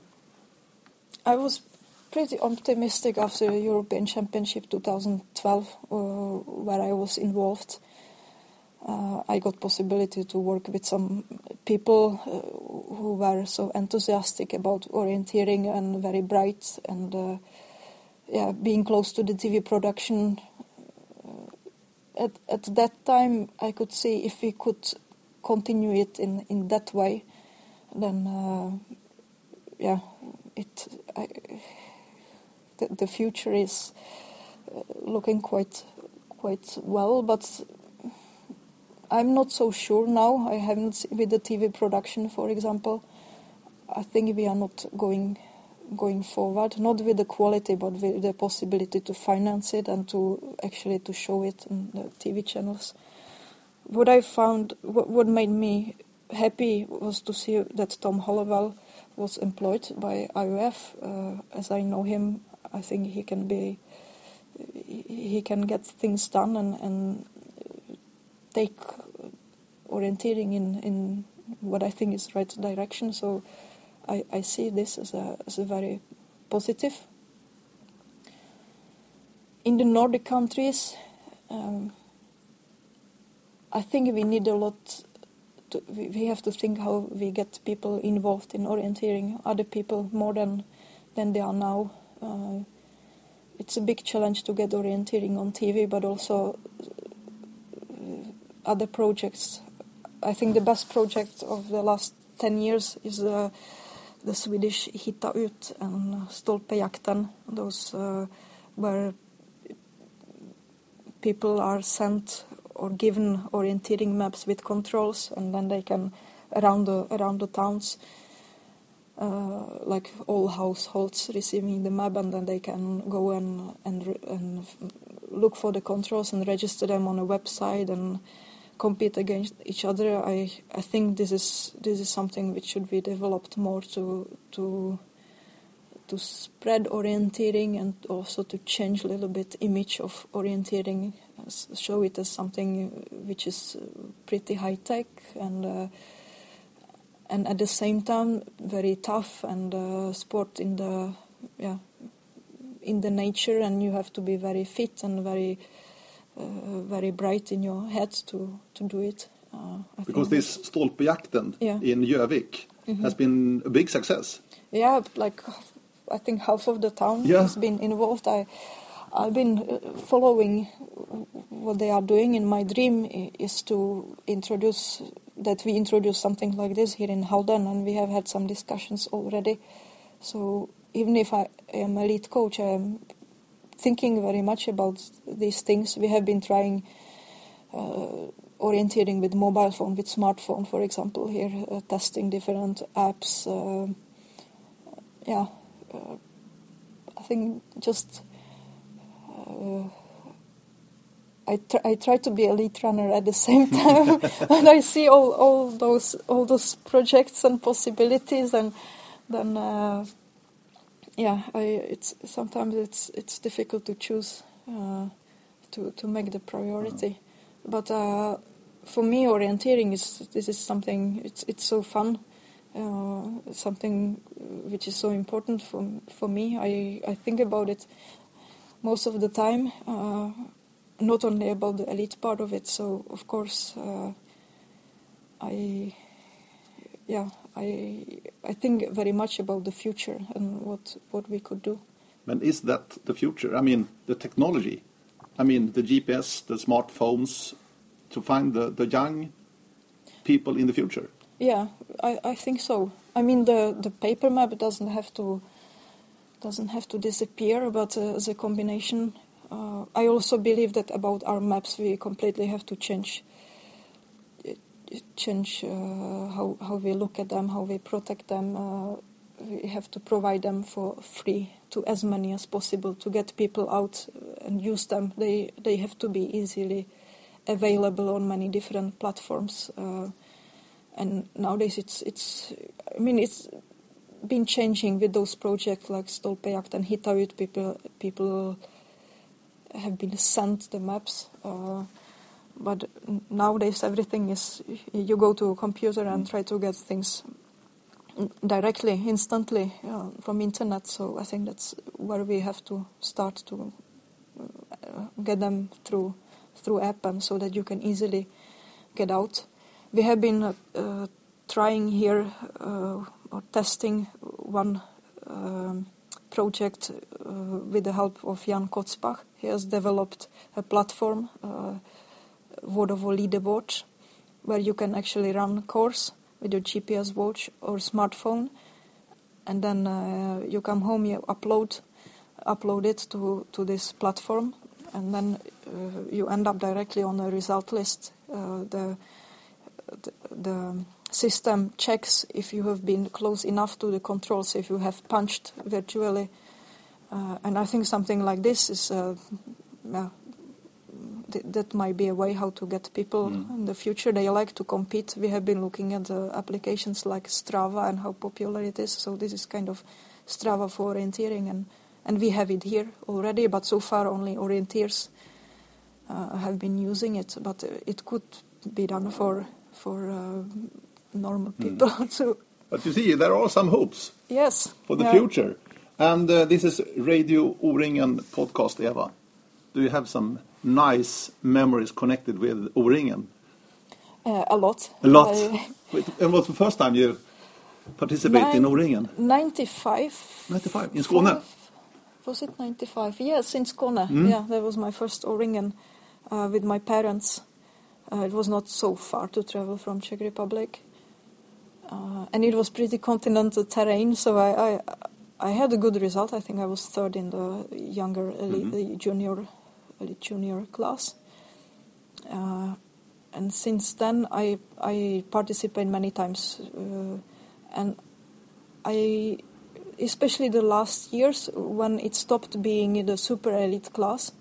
I was pretty optimistic after the European Championship 2012, uh, where I was involved. Uh, I got possibility to work with some people uh, who were so enthusiastic about orienteering and very bright and uh, yeah, being close to the TV production. Uh, at at that time, I could see if we could continue it in in that way, then uh, yeah, it. I, the, the future is uh, looking quite quite well, but I'm not so sure now. I haven't seen with the TV production, for example. I think we are not going going forward, not with the quality, but with the possibility to finance it and to actually to show it in the TV channels. What I found, what, what made me happy was to see that Tom Hollowell was employed by IOF. Uh, as I know him, I think he can be, he can get things done and, and take orienteering in, in what I think is right direction. So I, I see this as a, as a very positive. In the Nordic countries, um, I think we need a lot. To, we have to think how we get people involved in orienteering, other people more than than they are now. Uh, it's a big challenge to get orienteering on TV, but also other projects. I think the best project of the last 10 years is uh, the Swedish Hitta Ut and Stolpejakten, those uh, where people are sent or given orienteering maps with controls and then they can around the around the towns uh, like all households receiving the map and then they can go and and and look for the controls and register them on a website and compete against each other. I I think this is this is something which should be developed more to to to spread orienteering and also to change a little bit image of orienteering, show it as something which is pretty high tech and uh, and at the same time very tough and uh, sport in the yeah in the nature and you have to be very fit and very uh, very bright in your head to, to do it. Uh, because this Stolpejakten yeah. in Gjøvik mm -hmm. has been a big success. Yeah, like I think half of the town yeah. has been involved. I, I've been uh, following what they are doing, and my dream is to introduce that we introduce something like this here in Halden, and we have had some discussions already. So even if I am a lead coach, I am thinking very much about these things. We have been trying uh, orienteering with mobile phone, with smartphone, for example, here, uh, testing different apps. Uh, yeah, uh, I think just I, tr- I try to be a lead runner at the same time, and I see all, all those all those projects and possibilities, and then uh, yeah, I, it's sometimes it's it's difficult to choose uh, to to make the priority, mm. but uh, for me, orienteering is this is something it's it's so fun, uh, something which is so important for for me. I I think about it most of the time, uh, not only about the elite part of it. So of course, uh, I yeah I I think very much about the future and what what we could do. And is that the future? I mean, the technology. I mean, the GPS, the smartphones, to find the, the young people in the future. Yeah, I, I think so. I mean, the, the paper map doesn't have to doesn't have to disappear, but uh, a combination, uh, I also believe that about our maps we completely have to change change uh, how how we look at them, how we protect them. Uh, we have to provide them for free to as many as possible to get people out and use them. They they have to be easily available on many different platforms. Uh, and nowadays, it's it's. I mean, it's been changing with those projects like Stolpejakt and Hitta Ut. People people have been sent the maps. Uh, but nowadays everything is you go to a computer and try to get things directly instantly uh, from internet so i think that's where we have to start to uh, get them through through app and so that you can easily get out we have been uh trying here uh, or testing one um, project uh, with the help of Jan Kocbach. He has developed a platform World of O leaderboard where you can actually run course with your GPS watch or smartphone and then uh, you come home you upload upload it to, to this platform and then uh, you end up directly on a result list uh, the, the, the system checks if you have been close enough to the controls if you have punched virtually uh, and I think something like this is uh, th- that might be a way how to get people mm. in the future. They like to compete. We have been looking at the applications like Strava and how popular it is. So this is kind of Strava for orienteering, and and we have it here already. But so far, only orienteers uh, have been using it. But it could be done for for uh, normal mm. people mm. too. But you see, there are some hopes. Yes. For the yeah. future. And uh, this is Radio O-ringen podcast, Eva. Do you have some nice memories connected with O-ringen? Uh, a lot. A lot. and what's the first time you participated in O-ringen? 95. 95 in Skåne. Was it 95? Yes, in Skåne. Mm. Yeah, that was my first O-ringen uh, with my parents. Uh, it was not so far to travel from Czech Republic, uh, and it was pretty continental terrain. So I, I, I had a good result. I think I was third in the younger elite, mm -hmm. junior junior class. Uh, and since then, I I participate many times, uh, and I especially the last years when it stopped being in the super elite class,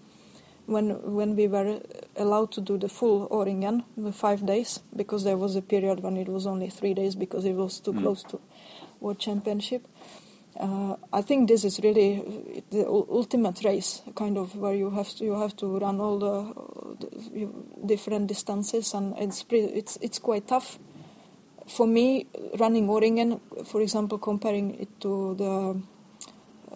when when we were allowed to do the full O-ringen, the five days, because there was a period when it was only three days because it was too mm. close to World Championship. Uh, I think this is really the ultimate race, kind of where you have to you have to run all the, the different distances, and it's pretty, it's it's quite tough. For me, running O-ringen, for example, comparing it to the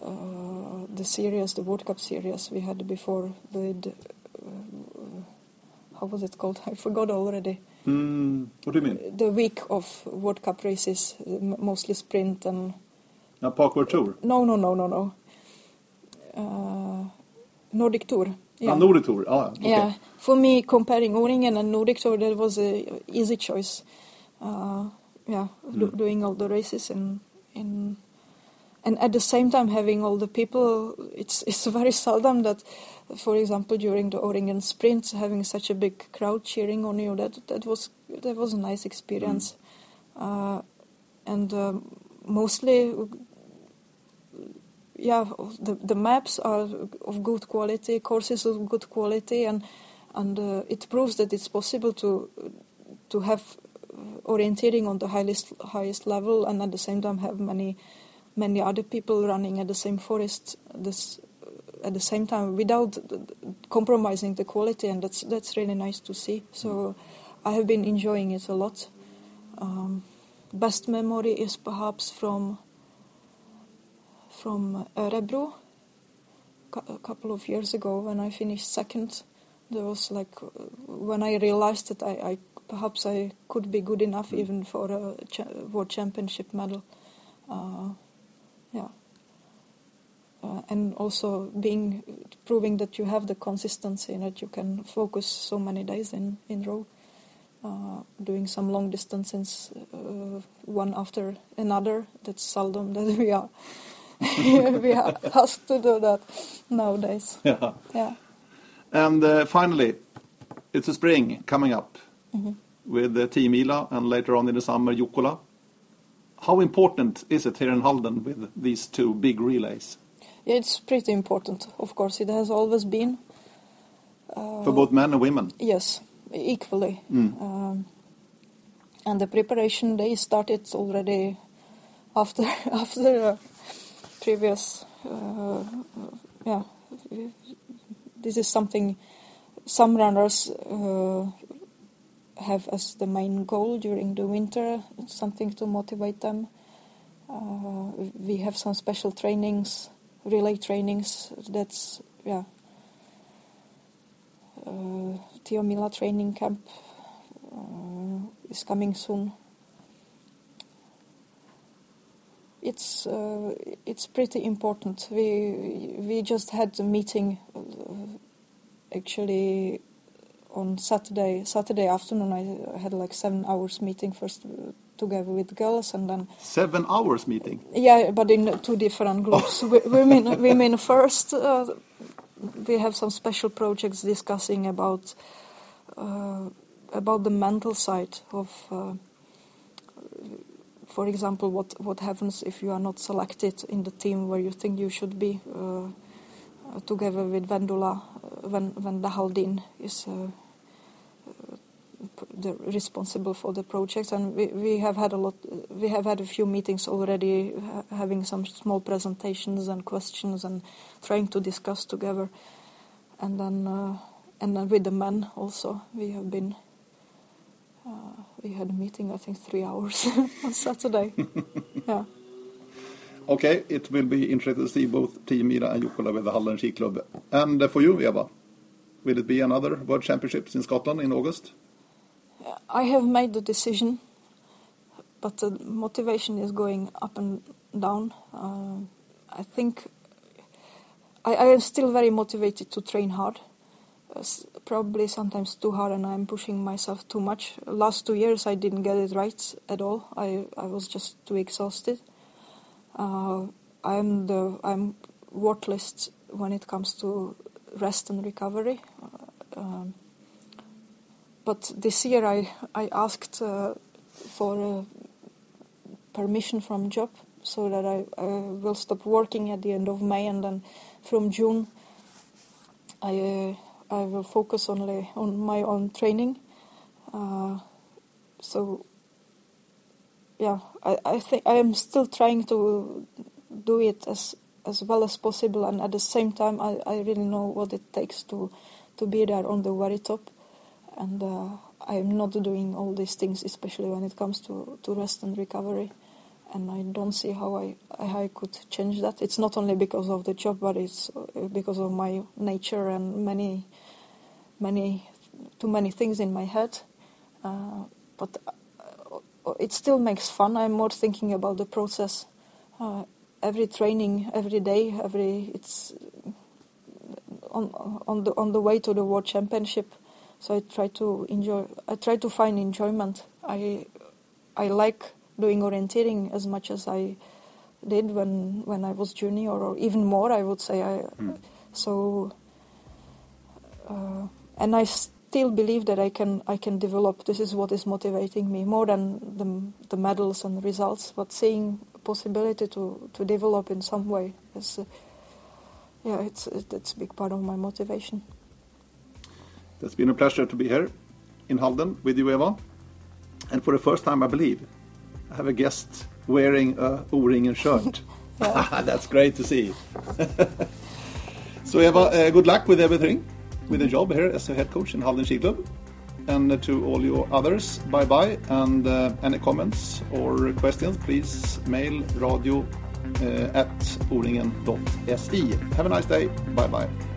uh, the series, the World Cup series we had before with uh, how was it called? I forgot already. Mm, what do you mean? The week of World Cup races, mostly sprint and a Park World Tour? No, no, no, no, no. Uh, Nordic Tour. Yeah. Ah, Nordic Tour. Ah, okay. Yeah, for me, comparing O-ringen and Nordic Tour, that was a easy choice. Uh, yeah, mm. do, doing all the races in in and at the same time having all the people it's it's very seldom that for example during the O-ringen sprint having such a big crowd cheering on you that that was that was a nice experience mm. uh, and um, mostly yeah, the, the maps are of good quality, courses of good quality, and and uh, it proves that it's possible to to have orienteering on the highest highest level, and at the same time have many many other people running at the same forest this at the same time without compromising the quality, and that's that's really nice to see. So I have been enjoying it a lot. Um, best memory is perhaps from from Örebro a couple of years ago when I finished second. There was like when I realized that I, I perhaps I could be good enough even for a cha world championship medal. Uh, yeah. Uh, and also being proving that you have the consistency and that you can focus so many days in in row, uh, doing some long distances uh, one after another. That's seldom that we are we are asked to do that nowadays. Yeah. Yeah. And uh, finally, it's a spring coming up mm -hmm. with uh, Tiomila and later on in the summer Jukola. How important is it here in Halden with these two big relays? Yeah, it's pretty important, of course. It has always been. Uh, For both men and women? Yes. equally. Um, and the preparation they started already after after uh, previous uh, yeah this is something some runners uh, have as the main goal during the winter something to motivate them. Uh, we have some special trainings relay trainings that's yeah. Uh, Tiomila training camp uh, is coming soon. It's uh, it's pretty important. We we just had a meeting uh, actually on Saturday Saturday afternoon. I had like seven hours meeting first together with girls and then Seven hours meeting. yeah, but in two different groups. Wo- women women first. Uh, we have some special projects discussing about uh, about the mental side of. Uh, for example, what, what happens if you are not selected in the team where you think you should be, uh, together with Vendula, when, when is uh, uh, the responsible for the projects. And we, we have had a lot, we have had a few meetings already, ha- having some small presentations and questions and trying to discuss together. And then, uh, and then with the men also, we have been uh, we had a meeting, I think, three hours on Saturday. yeah. Okay, it will be interesting to see both Tiomila and Jukola with the Halden Ski Club. And for you, Eva, will it be another World Championships in Scotland in August? I have made the decision, but the motivation is going up and down. Uh, I think I, I am still very motivated to train hard. Uh, probably sometimes too hard, and I'm pushing myself too much. Last two years, I didn't get it right at all. I, I was just too exhausted. Uh, I'm the I'm worthless when it comes to rest and recovery. Uh, um, but this year I I asked uh, for permission from job so that I, I will stop working at the end of May and then from June I uh, I will focus only on my own training. Uh, so yeah, I, I think I am still trying to do it as as well as possible, and at the same time, I, I really know what it takes to to be there on the very top, and uh, I am not doing all these things, especially when it comes to, to rest and recovery, and I don't see how I how I could change that. It's not only because of the job, but it's uh, because of my nature and many many too many things in my head. Uh, but uh, it still makes fun. I'm more thinking about the process. Uh, every training, every day, every it's on on the on the way to the world championship. So I try to enjoy. I try to find enjoyment. I I like doing orienteering as much as I did when when I was junior, or even more. I would say. I so. Uh, and I still believe that I can I can develop. This is what is motivating me more than the the medals and the results. But seeing possibility to to develop in some way is, uh, yeah, it's it's a big part of my motivation. It's been a pleasure to be here in Halden with you, Eva. And for the first time, I believe, I have a guest wearing a O-ringen shirt. That's great to see. so, Eva, uh, good luck with everything, with the job here as a head coach in Halden Ski Club. And to all your others, bye bye. And uh, any comments or questions, please mail radio uh, at oringen.se. Have a nice day. Bye bye.